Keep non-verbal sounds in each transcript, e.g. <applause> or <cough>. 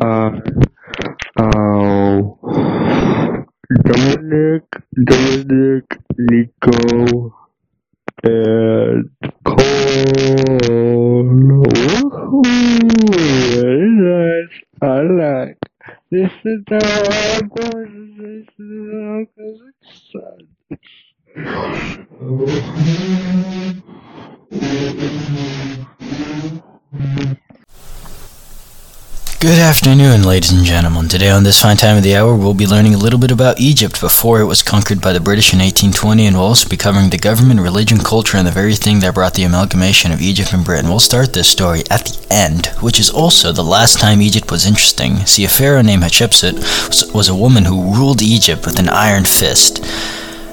Uh, uh, Dominic, Dominic, Nico, and Cole. Very nice. I like. This is how I'm going to this is how I'm Good afternoon, ladies and gentlemen. Today, on this fine time of the hour, we'll be learning a little bit about Egypt before it was conquered by the British in 1820, and we'll also be covering the government, religion, culture, and the very thing that brought the amalgamation of Egypt and Britain. We'll start this story at the end, which is also the last time Egypt was interesting. See, a pharaoh named Hatshepsut was, was a woman who ruled Egypt with an iron fist.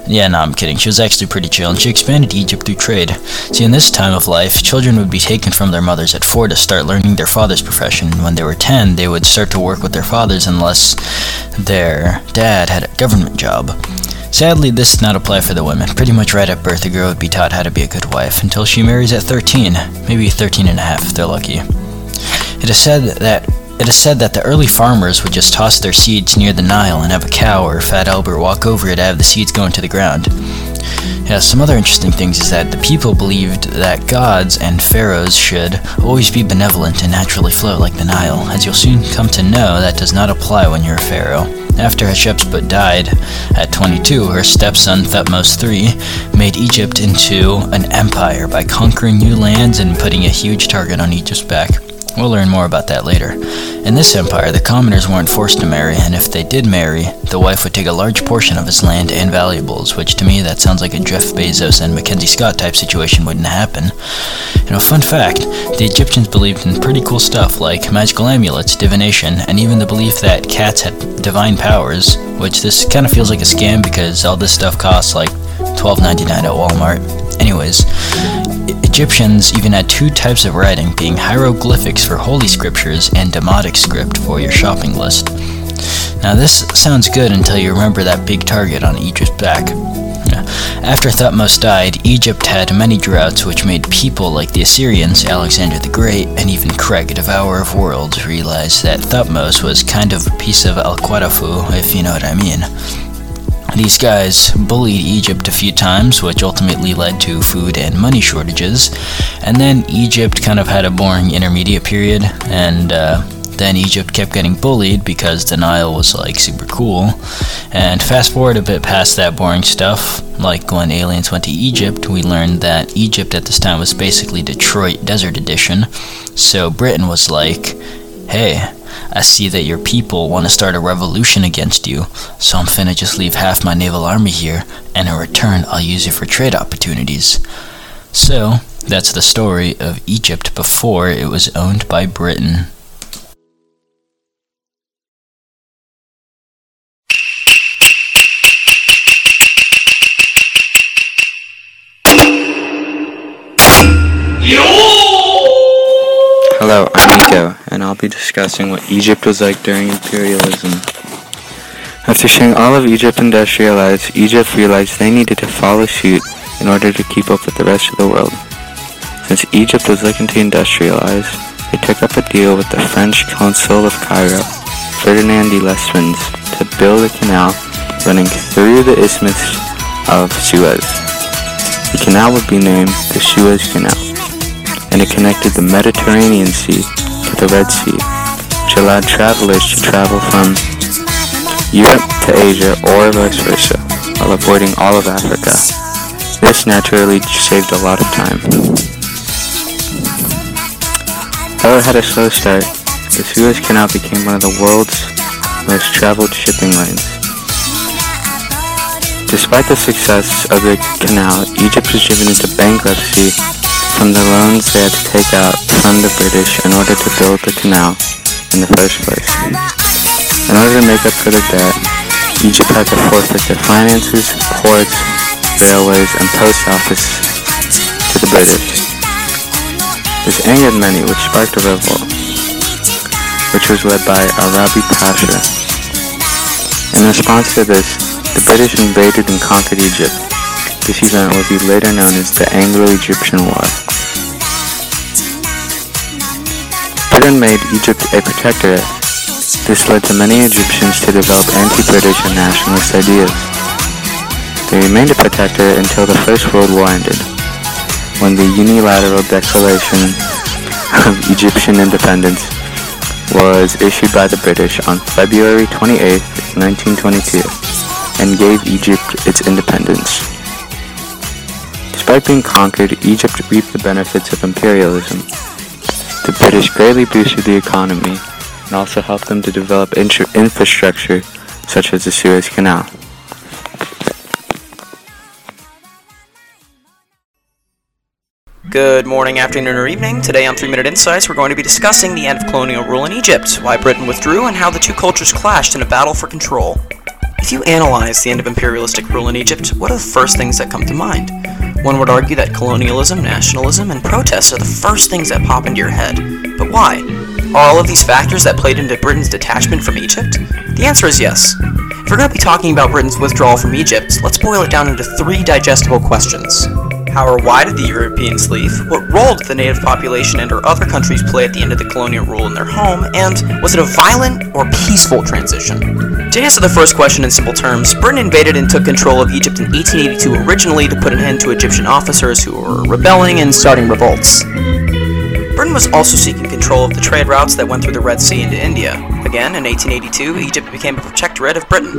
Yeah, no, I'm kidding. She was actually pretty chill, and she expanded Egypt through trade. See, in this time of life, children would be taken from their mothers at four to start learning their father's profession. When they were ten, they would start to work with their fathers unless their dad had a government job. Sadly, this did not apply for the women. Pretty much right at birth, a girl would be taught how to be a good wife until she marries at 13, maybe 13 and a half if they're lucky. It is said that it is said that the early farmers would just toss their seeds near the Nile and have a cow or a fat Albert walk over it to have the seeds go into the ground. Yeah, some other interesting things is that the people believed that gods and pharaohs should always be benevolent and naturally flow like the Nile. As you'll soon come to know, that does not apply when you're a pharaoh. After Hatshepsut died at 22, her stepson Thutmose III made Egypt into an empire by conquering new lands and putting a huge target on Egypt's back. We'll learn more about that later. In this empire, the commoners weren't forced to marry, and if they did marry, the wife would take a large portion of his land and valuables, which to me that sounds like a Jeff Bezos and Mackenzie Scott type situation wouldn't happen. You know, fun fact, the Egyptians believed in pretty cool stuff like magical amulets, divination, and even the belief that cats had divine powers, which this kind of feels like a scam because all this stuff costs like $12.99 at Walmart. Anyways, Egyptians even had two types of writing, being hieroglyphics for holy scriptures and Demotic script for your shopping list. Now, this sounds good until you remember that big target on Egypt's back. After Thutmose died, Egypt had many droughts which made people like the Assyrians, Alexander the Great, and even Craig, Devourer of Worlds, realize that Thutmose was kind of a piece of El Quadafu, if you know what I mean. These guys bullied Egypt a few times, which ultimately led to food and money shortages. And then Egypt kind of had a boring intermediate period, and uh, then Egypt kept getting bullied because the Nile was like super cool. And fast forward a bit past that boring stuff, like when aliens went to Egypt, we learned that Egypt at this time was basically Detroit Desert Edition. So Britain was like, hey, I see that your people want to start a revolution against you, so I'm finna just leave half my naval army here, and in return, I'll use it for trade opportunities. So, that's the story of Egypt before it was owned by Britain. Hello, I'm Nico, and I'll be discussing what Egypt was like during imperialism. After seeing all of Egypt industrialized, Egypt realized they needed to follow suit in order to keep up with the rest of the world. Since Egypt was looking to industrialize, they took up a deal with the French Consul of Cairo, Ferdinand de Lesseps, to build a canal running through the Isthmus of Suez. The canal would be named the Suez Canal and it connected the Mediterranean Sea to the Red Sea, which allowed travelers to travel from Europe to Asia or vice versa, while avoiding all of Africa. This naturally saved a lot of time. Though it had a slow start, the Suez Canal became one of the world's most traveled shipping lanes. Despite the success of the canal, Egypt was driven into bankruptcy from the loans they had to take out from the British in order to build the canal in the first place. In order to make up for the debt, Egypt had to forfeit their finances, ports, railways, and post office to the British. This angered many, which sparked a revolt, which was led by Arabi Pasha. In response to this, the British invaded and conquered Egypt. This event would be later known as the Anglo-Egyptian War. Britain made Egypt a protectorate. This led to many Egyptians to develop anti-British and nationalist ideas. They remained a protectorate until the First World War ended, when the unilateral declaration <laughs> of Egyptian independence was issued by the British on February 28, 1922, and gave Egypt its independence. Despite being conquered, Egypt reaped the benefits of imperialism. The British greatly boosted the economy and also helped them to develop infrastructure such as the Suez Canal. Good morning, afternoon, or evening. Today on 3 Minute Insights, we're going to be discussing the end of colonial rule in Egypt, why Britain withdrew, and how the two cultures clashed in a battle for control. If you analyze the end of imperialistic rule in Egypt, what are the first things that come to mind? One would argue that colonialism, nationalism, and protests are the first things that pop into your head. But why? Are all of these factors that played into Britain's detachment from Egypt? The answer is yes. If we're going to be talking about Britain's withdrawal from Egypt, let's boil it down into three digestible questions. How why did the Europeans leave? What role did the native population and or other countries play at the end of the colonial rule in their home? And was it a violent or peaceful transition? To answer the first question in simple terms, Britain invaded and took control of Egypt in 1882 originally to put an end to Egyptian officers who were rebelling and starting revolts. Britain was also seeking control of the trade routes that went through the Red Sea into India. Again, in 1882, Egypt became a protectorate of Britain.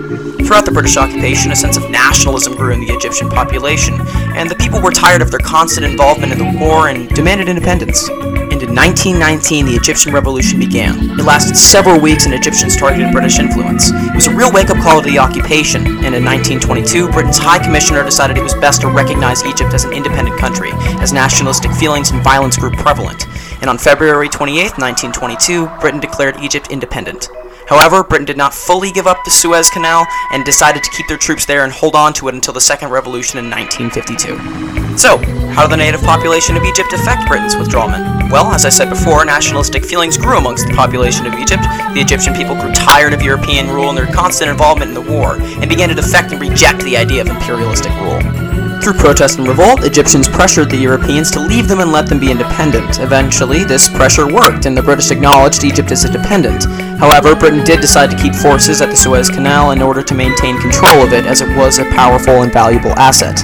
Throughout the British occupation, a sense of nationalism grew in the Egyptian population, and the people were tired of their constant involvement in the war and demanded independence. And in 1919, the Egyptian Revolution began. It lasted several weeks and Egyptians targeted British influence. It was a real wake-up call to the occupation, and in 1922, Britain's High Commissioner decided it was best to recognize Egypt as an independent country, as nationalistic feelings and violence grew prevalent and on February 28, 1922, Britain declared Egypt independent. However, Britain did not fully give up the Suez Canal and decided to keep their troops there and hold on to it until the Second Revolution in 1952. So, how did the native population of Egypt affect Britain's withdrawal? Well, as I said before, nationalistic feelings grew amongst the population of Egypt. The Egyptian people grew tired of European rule and their constant involvement in the war, and began to defect and reject the idea of imperialistic rule. Through protest and revolt, Egyptians pressured the Europeans to leave them and let them be independent. Eventually, this pressure worked, and the British acknowledged Egypt as independent. However, Britain did decide to keep forces at the Suez Canal in order to maintain control of it, as it was a powerful and valuable asset.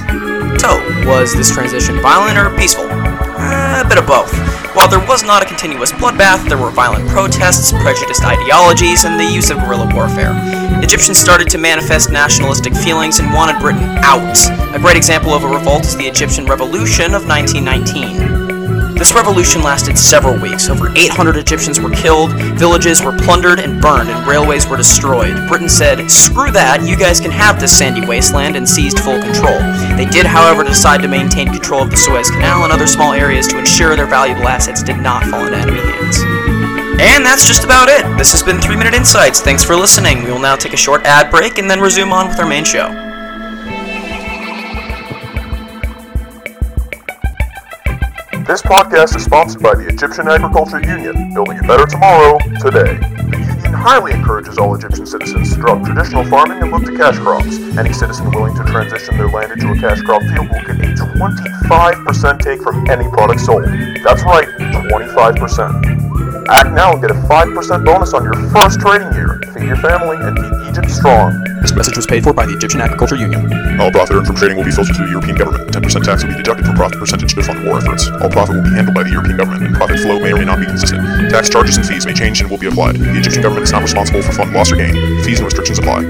So, was this transition violent or peaceful? Uh, a bit of both. While there was not a continuous bloodbath, there were violent protests, prejudiced ideologies, and the use of guerrilla warfare. Egyptians started to manifest nationalistic feelings and wanted Britain out. A great example of a revolt is the Egyptian Revolution of 1919. This revolution lasted several weeks. Over 800 Egyptians were killed, villages were plundered and burned, and railways were destroyed. Britain said, screw that, you guys can have this sandy wasteland, and seized full control. They did, however, decide to maintain control of the Suez Canal and other small areas to ensure their valuable assets did not fall into enemy hands. And that's just about it. This has been 3 Minute Insights. Thanks for listening. We will now take a short ad break and then resume on with our main show. This podcast is sponsored by the Egyptian Agriculture Union, building a better tomorrow, today. The union highly encourages all Egyptian citizens to drop traditional farming and look to cash crops. Any citizen willing to transition their land into a cash crop field will get a 25% take from any product sold. That's right, 25%. Act now and get a 5% bonus on your first trading year. Feed your family and keep Egypt strong. This message was paid for by the Egyptian Agriculture Union. All profit earned from trading will be filtered to the European government. 10% tax will be deducted from profit percentage to fund war efforts. All profit will be handled by the European government, and profit flow may or may not be consistent. Tax charges and fees may change and will be applied. The Egyptian government is not responsible for fund loss or gain. Fees and restrictions apply.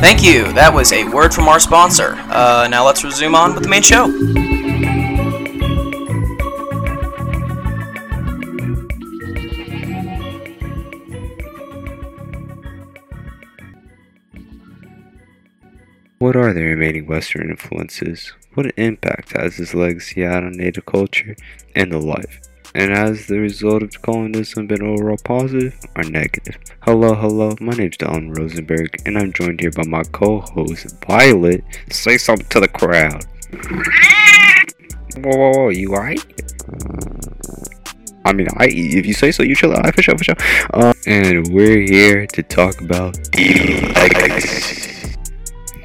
Thank you. That was a word from our sponsor. Uh, now let's resume on with the main show. What are the remaining Western influences? What impact has this legacy had on native culture and the life? And has the result of colonialism been overall positive or negative? Hello, hello, my name's Don Rosenberg, and I'm joined here by my co host, Violet. Say something to the crowd. Whoa, whoa, whoa, you alright? I mean, I if you say so, you chill out. For sure, for sure. Uh, and we're here to talk about the legacy.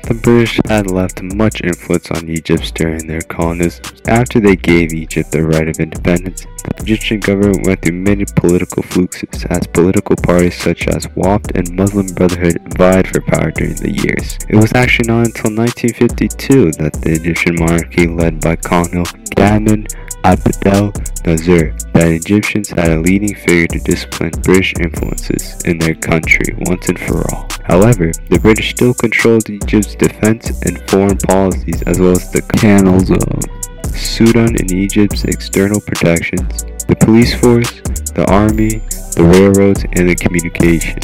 The British had left much influence on Egypt during their colonialism. After they gave Egypt the right of independence, the Egyptian government went through many political fluxes as political parties such as Wafd and Muslim Brotherhood vied for power during the years. It was actually not until 1952 that the Egyptian monarchy led by Colonel Gamal Abdel Nasser that Egyptians had a leading figure to discipline British influences in their country once and for all. However, the British still controlled Egypt's defense and foreign policies as well as the canals of Sudan and Egypt's external protections, the police force, the army, the railroads, and the communication.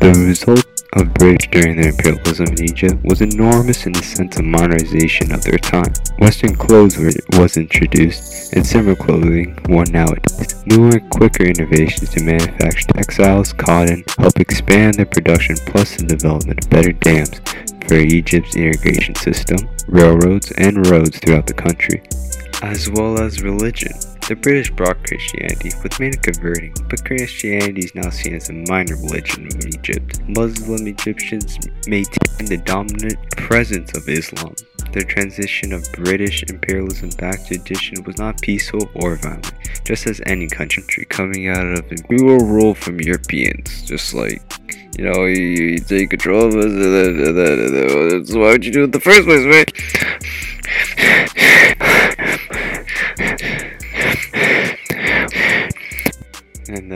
The result of British during their imperialism in Egypt was enormous in the sense of modernization of their time. Western clothes were, was introduced, and similar clothing worn nowadays. Newer, quicker innovations to manufacture textiles, cotton, help expand their production plus the development of better dams for Egypt's irrigation system, railroads, and roads throughout the country, as well as religion. The British brought Christianity, with many converting, but Christianity is now seen as a minor religion in Egypt. Muslim Egyptians maintain the dominant presence of Islam. The transition of British imperialism back to tradition was not peaceful or violent, just as any country coming out of it. We from Europeans, just like you know, you, you take control of us, so why would you do it in the first place, right?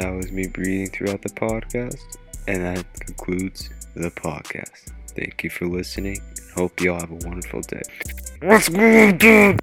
That was me breathing throughout the podcast. And that concludes the podcast. Thank you for listening. Hope y'all have a wonderful day. What's on, dude?